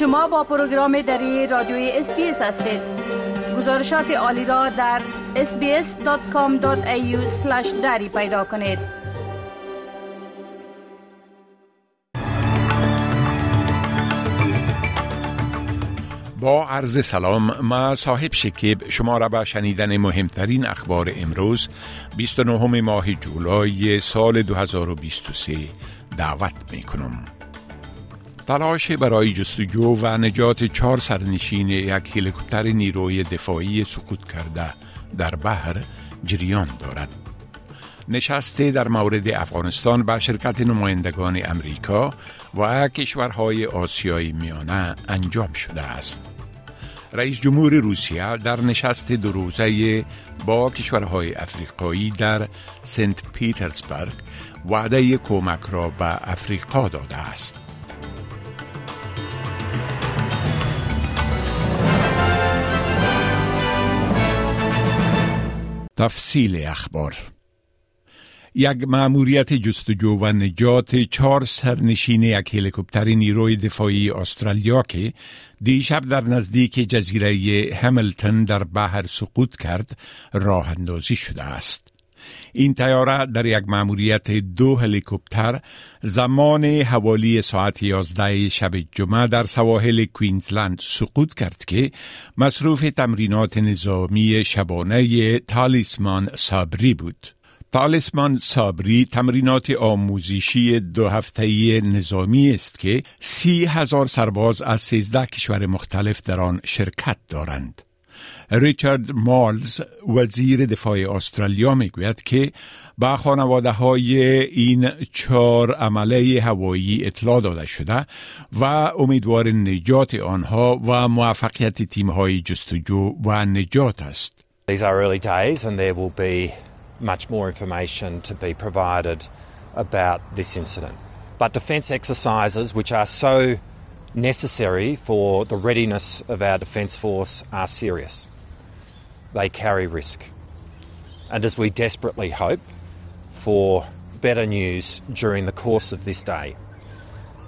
شما با پروگرام دری رادیوی SBS هستید گزارشات عالی را در sbs.com.au دری پیدا کنید با عرض سلام ما صاحب شکیب شما را به شنیدن مهمترین اخبار امروز 29 ماه جولای سال 2023 دعوت می کنم. تلاش برای جستجو و نجات چهار سرنشین یک هلیکوپتر نیروی دفاعی سقوط کرده در بحر جریان دارد. نشسته در مورد افغانستان به شرکت نمایندگان امریکا و کشورهای آسیای میانه انجام شده است. رئیس جمهور روسیه در نشست دو روزه با کشورهای افریقایی در سنت پیترزبرگ وعده کمک را به افریقا داده است. تفصیل اخبار یک مأموریت جستجو و نجات چهار سرنشین یک هلیکوپتر نیروی دفاعی استرالیا که دیشب در نزدیک جزیره هملتون در بحر سقوط کرد راه اندازی شده است. این تیاره در یک مأموریت دو هلیکوپتر زمان حوالی ساعت 11 شب جمعه در سواحل کوینزلند سقوط کرد که مصروف تمرینات نظامی شبانه تالیسمان صابری بود. تالسمان صابری تمرینات آموزشی دو هفته نظامی است که سی هزار سرباز از سیزده کشور مختلف در آن شرکت دارند. ریچارد مالز وزیر دفاع استرالیا می‌گوید که به خانواده های این چهار عمله هوایی اطلاع داده شده و امیدوار نجات آنها و موفقیت تیم های جستجو و نجات است. These are early days and there will be much more information to be provided about this incident. But defence exercises, which are so necessary for the readiness of our Defence Force, are serious. They carry risk. And as we desperately hope for better news during the course of this day,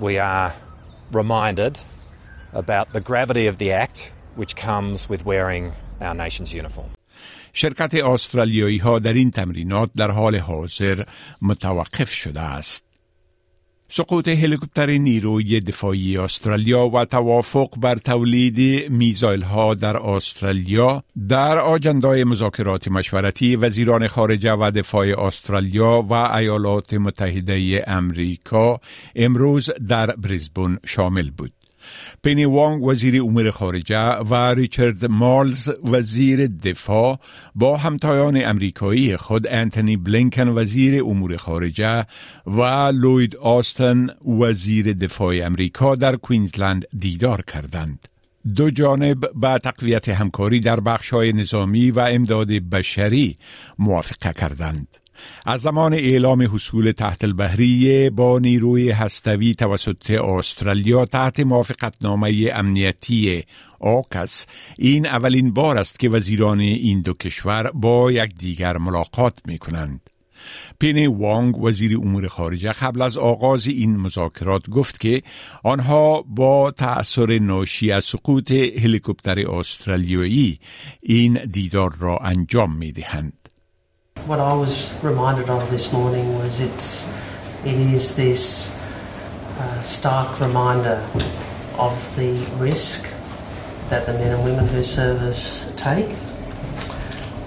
we are reminded about the gravity of the act which comes with wearing our nation's uniform. شرکت استرالیایی ها در این تمرینات در حال حاضر متوقف شده است. سقوط هلیکوپتر نیروی دفاعی استرالیا و توافق بر تولید میزایل ها در استرالیا در آجندای مذاکرات مشورتی وزیران خارجه و دفاع استرالیا و ایالات متحده امریکا امروز در بریزبون شامل بود. پینی وانگ وزیر امور خارجه و ریچارد مالز وزیر دفاع با همتایان امریکایی خود انتونی بلینکن وزیر امور خارجه و لوید آستن وزیر دفاع امریکا در کوینزلند دیدار کردند. دو جانب به تقویت همکاری در بخش‌های نظامی و امداد بشری موافقه کردند. از زمان اعلام حصول تحت البحری با نیروی هستوی توسط استرالیا تحت موافقتنامه امنیتی آکس این اولین بار است که وزیران این دو کشور با یکدیگر ملاقات می کنند. پینی وانگ وزیر امور خارجه قبل از آغاز این مذاکرات گفت که آنها با تأثیر ناشی از سقوط هلیکوپتر استرالیایی این دیدار را انجام می دهند. What I was reminded of this morning was it's it is this uh, stark reminder of the risk that the men and women who serve us take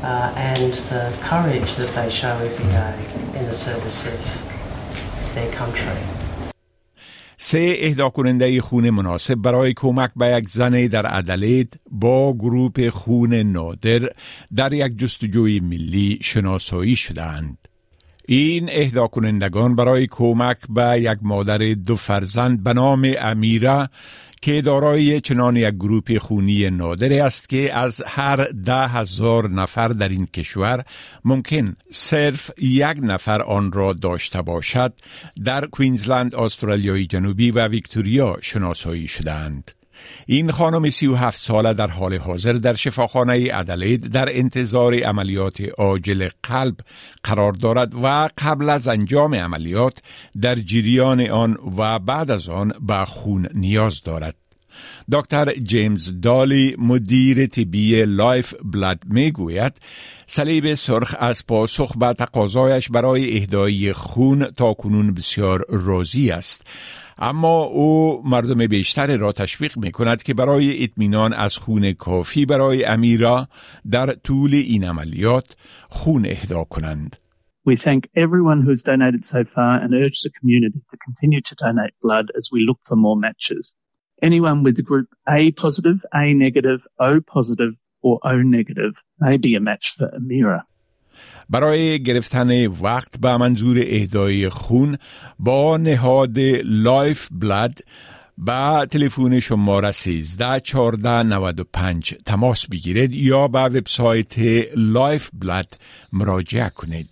uh, and the courage that they show every day in the service of their country. سه اهدا کننده خون مناسب برای کمک به یک زن در ادلید با گروپ خون نادر در یک جستجوی ملی شناسایی شدند. این اهدا کنندگان برای کمک به یک مادر دو فرزند به نام امیره که دارای چنان یک گروپ خونی نادری است که از هر ده هزار نفر در این کشور ممکن صرف یک نفر آن را داشته باشد در کوینزلند استرالیای جنوبی و ویکتوریا شناسایی شدند. این خانم 37 ساله در حال حاضر در شفاخانه ادلاید در انتظار عملیات عاجل قلب قرار دارد و قبل از انجام عملیات در جریان آن و بعد از آن به خون نیاز دارد. دکتر جیمز دالی مدیر طبی Lifeblood می گوید صلیب سرخ از پاسخ به تقاضایش برای اهدای خون تا کنون بسیار راضی است اما او مردم بیشتر را تشویق می کند که برای اطمینان از خون کافی برای امیرا در طول این عملیات خون اهدا کنند. We thank everyone who has donated so far and urge the community to continue to donate blood as we look for more matches. Anyone with the group A positive, A negative, O positive, or O negative may be a match for Amira. برای گرفتن وقت به منظور اهدای خون با نهاد Lifeblood با تلفن شماره 13 14 95 تماس بگیرید یا به وبسایت Lifeblood مراجعه کنید.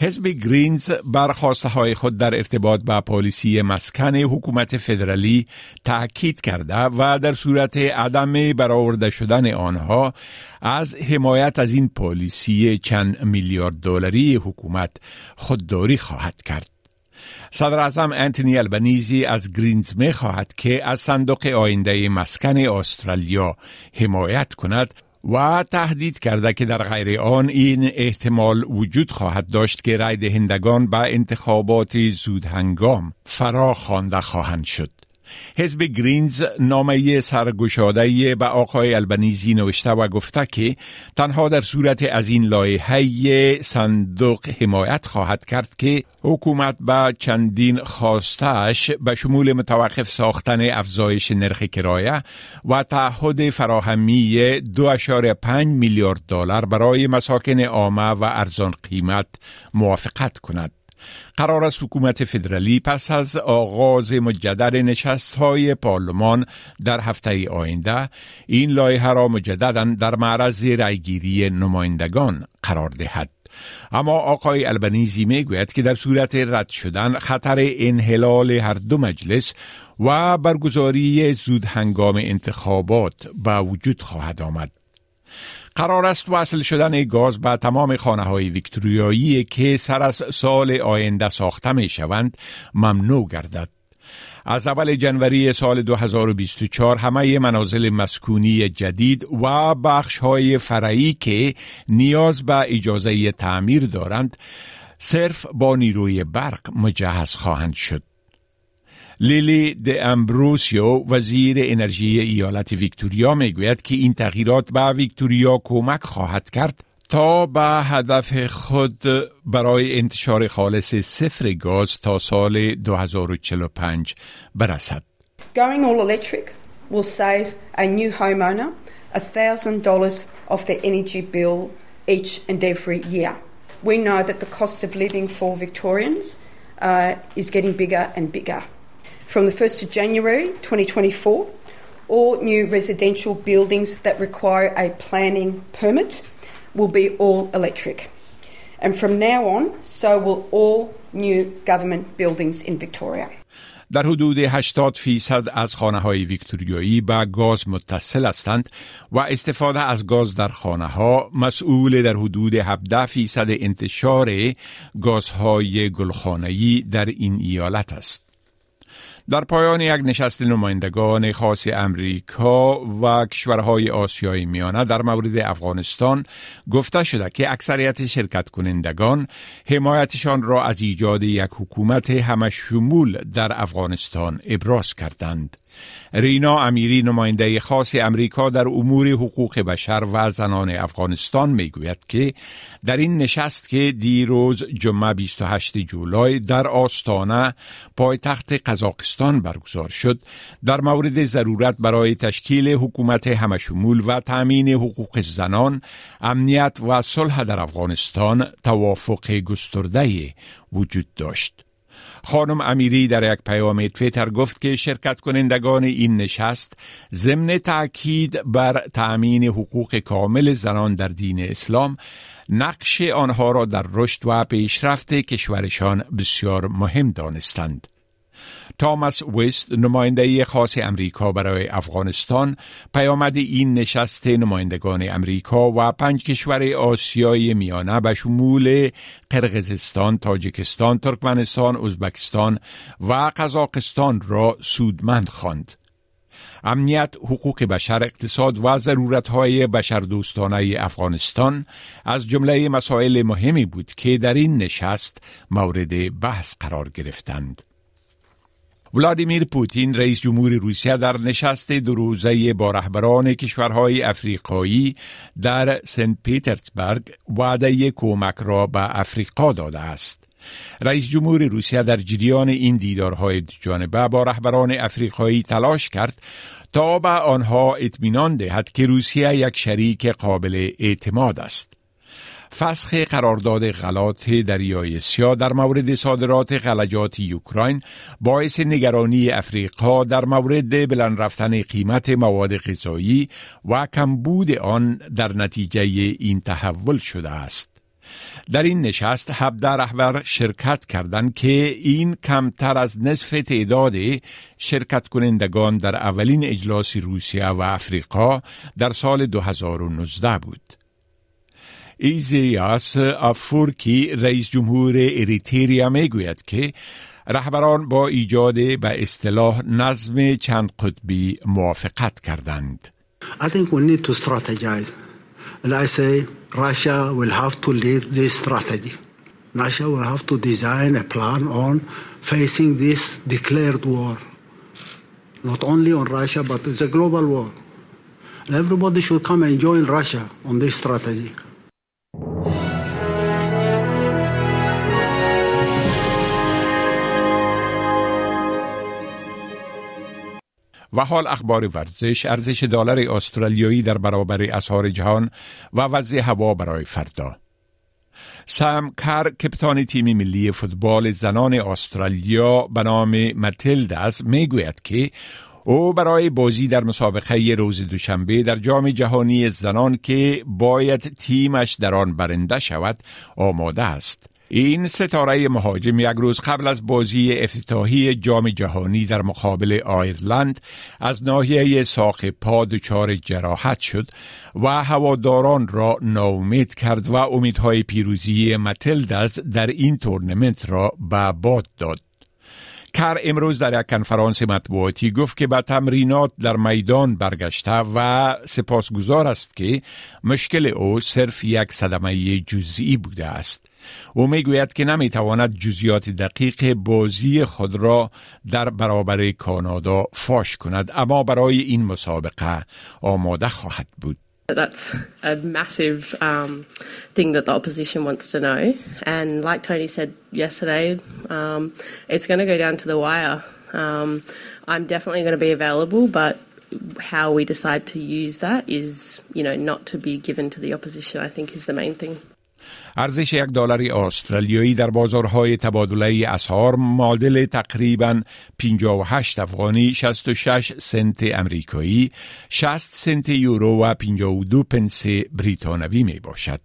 حزب Greens بر های خود در ارتباط با پالیسی مسکن حکومت فدرالی تاکید کرده و در صورت عدم برآورده شدن آنها از حمایت از این پالیسی چند میلیارد دلاری حکومت خودداری خواهد کرد. صدر اعظم انتونی البنیزی از گرینز می خواهد که از صندوق آینده مسکن استرالیا حمایت کند و تهدید کرده که در غیر آن این احتمال وجود خواهد داشت که رای دهندگان به انتخابات زود هنگام فرا خوانده خواهند شد. حزب گرینز نامه سرگشاده به آقای البنیزی نوشته و گفته که تنها در صورت از این لایحه صندوق حمایت خواهد کرد که حکومت به چندین خواستش به شمول متوقف ساختن افزایش نرخ کرایه و تعهد فراهمی 2.5 میلیارد دلار برای مساکن عامه و ارزان قیمت موافقت کند. قرار است حکومت فدرالی پس از آغاز مجدد نشست های پارلمان در هفته آینده این لایحه را مجددا در معرض رأیگیری نمایندگان قرار دهد اما آقای البنیزی می گوید که در صورت رد شدن خطر انحلال هر دو مجلس و برگزاری زود هنگام انتخابات به وجود خواهد آمد. قرار است وصل شدن گاز به تمام خانه های ویکتوریایی که سر از سال آینده ساخته می شوند ممنوع گردد. از اول جنوری سال 2024 همه منازل مسکونی جدید و بخش های فرعی که نیاز به اجازه تعمیر دارند صرف با نیروی برق مجهز خواهند شد. لیلی د امبروسیو وزیر انرژی ایالت ویکتوریا می‌گوید که این تغییرات به ویکتوریا کمک خواهد کرد تا به هدف خود برای انتشار خالص صفر گاز تا سال 2045 برسد. Going all electric will save a new homeowner $1,000 off their energy bill each and every year. We know that the cost of living for Victorians uh, is getting bigger and bigger. From the 1st of January 2024, all new residential buildings that require a planning permit will be all electric. And from now on, so will all new government buildings in Victoria. در حدود 80 فیصد از خانه های ویکتوریایی به گاز متصل هستند و استفاده از گاز در خانه ها مسئول در حدود 17 فیصد انتشار گازهای گلخانه‌ای در این ایالت است. در پایان یک نشست نمایندگان خاص امریکا و کشورهای آسیای میانه در مورد افغانستان گفته شده که اکثریت شرکت کنندگان حمایتشان را از ایجاد یک حکومت همه شمول در افغانستان ابراز کردند. رینا امیری نماینده خاص امریکا در امور حقوق بشر و زنان افغانستان می‌گوید که در این نشست که دیروز جمعه 28 جولای در آستانه پایتخت قزاقستان برگزار شد در مورد ضرورت برای تشکیل حکومت همشمول و تأمین حقوق زنان امنیت و صلح در افغانستان توافق گسترده وجود داشت. خانم امیری در یک پیام تویتر گفت که شرکت کنندگان این نشست ضمن تاکید بر تأمین حقوق کامل زنان در دین اسلام نقش آنها را در رشد و پیشرفت کشورشان بسیار مهم دانستند. تاماس ویست نماینده خاص امریکا برای افغانستان پیامد این نشست نمایندگان امریکا و پنج کشور آسیای میانه به شمول قرغزستان، تاجیکستان، ترکمنستان، ازبکستان و قزاقستان را سودمند خواند. امنیت، حقوق بشر، اقتصاد و ضرورتهای بشردوستانه افغانستان از جمله مسائل مهمی بود که در این نشست مورد بحث قرار گرفتند. ولادیمیر پوتین رئیس جمهور روسیه در نشست دو روزه با رهبران کشورهای افریقایی در سنت پیترزبرگ وعده کمک را به افریقا داده است. رئیس جمهور روسیه در جریان این دیدارهای جانبه با رهبران افریقایی تلاش کرد تا به آنها اطمینان دهد که روسیه یک شریک قابل اعتماد است. فسخ قرارداد غلات دریای سیاه در مورد صادرات غلجات اوکراین باعث نگرانی افریقا در مورد بلند رفتن قیمت مواد غذایی و کمبود آن در نتیجه این تحول شده است. در این نشست 17 رهبر شرکت کردند که این کمتر از نصف تعداد شرکت کنندگان در اولین اجلاس روسیه و افریقا در سال 2019 بود. ایزیاس افورکی رئیس جمهور اریتریا می گوید که رهبران با ایجاد به اصطلاح نظم چند قطبی موافقت کردند. I think we need to strategize. And I say Russia will have to lead this strategy. Russia will have to design a plan on facing this declared war. Not only on Russia, but it's a global war. And everybody should come and join Russia on this strategy. و حال اخبار ورزش ارزش دلار استرالیایی در برابر اسعار جهان و وضع هوا برای فردا. سام کر کپتان تیم ملی فوتبال زنان استرالیا به نام متلداس می‌گوید که او برای بازی در مسابقه روز دوشنبه در جام جهانی زنان که باید تیمش در آن برنده شود آماده است. این ستاره مهاجم یک روز قبل از بازی افتتاحی جام جهانی در مقابل آیرلند از ناحیه ساق پا دچار جراحت شد و هواداران را ناامید کرد و امیدهای پیروزی متلدز در این تورنمنت را به باد داد. کر امروز در یک کنفرانس مطبوعاتی گفت که به تمرینات در میدان برگشته و سپاسگزار است که مشکل او صرف یک صدمه جزئی بوده است. او می‌گوید که نمی‌تواند جزیات دقیق بازی خود را در برابر کانادا فاش کند اما برای این مسابقه آماده خواهد بود. That's a massive um, thing that the opposition wants to know. And like Tony said yesterday, um, it's going to go down to the wire. Um, I'm definitely going to be available, but how we decide to use that is, you know, not to be given to the opposition, I think is the main thing. ارزش یک دلار استرالیایی در بازارهای تبادله اسعار معادل تقریبا 58 افغانی 66 سنت امریکایی 60 سنت یورو و 52 پنس بریتانوی می باشد.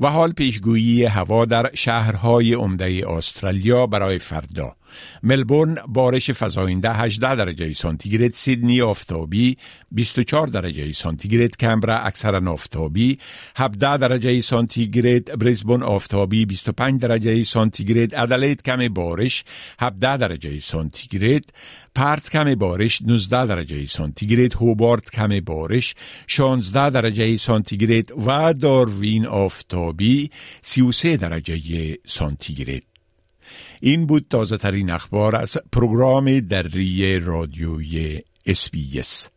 و حال پیشگویی هوا در شهرهای عمده استرالیا برای فردا ملبورن بارش فزاینده 18 درجه سانتیگراد سیدنی آفتابی 24 درجه سانتیگراد کمبرا اکثرا آفتابی 17 درجه سانتیگراد بریزبون آفتابی 25 درجه سانتیگراد ادلید کم بارش 17 درجه سانتیگراد پرت کم بارش 19 درجه سانتیگراد هوبارت کم بارش 16 درجه سانتیگراد و داروین آفتابی 33 درجه سانتیگراد. این بود تازه ترین اخبار از پروگرام دری رادیوی SBS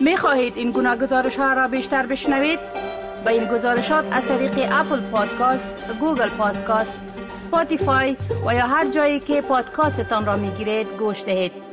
می خواهید این گونه گزارش ها را بیشتر بشنوید؟ به این گزارشات از طریق Apple Podcast، Google Podcast، Spotify و یا هر جایی که پادکاستتان را می گیرید گوش دهید.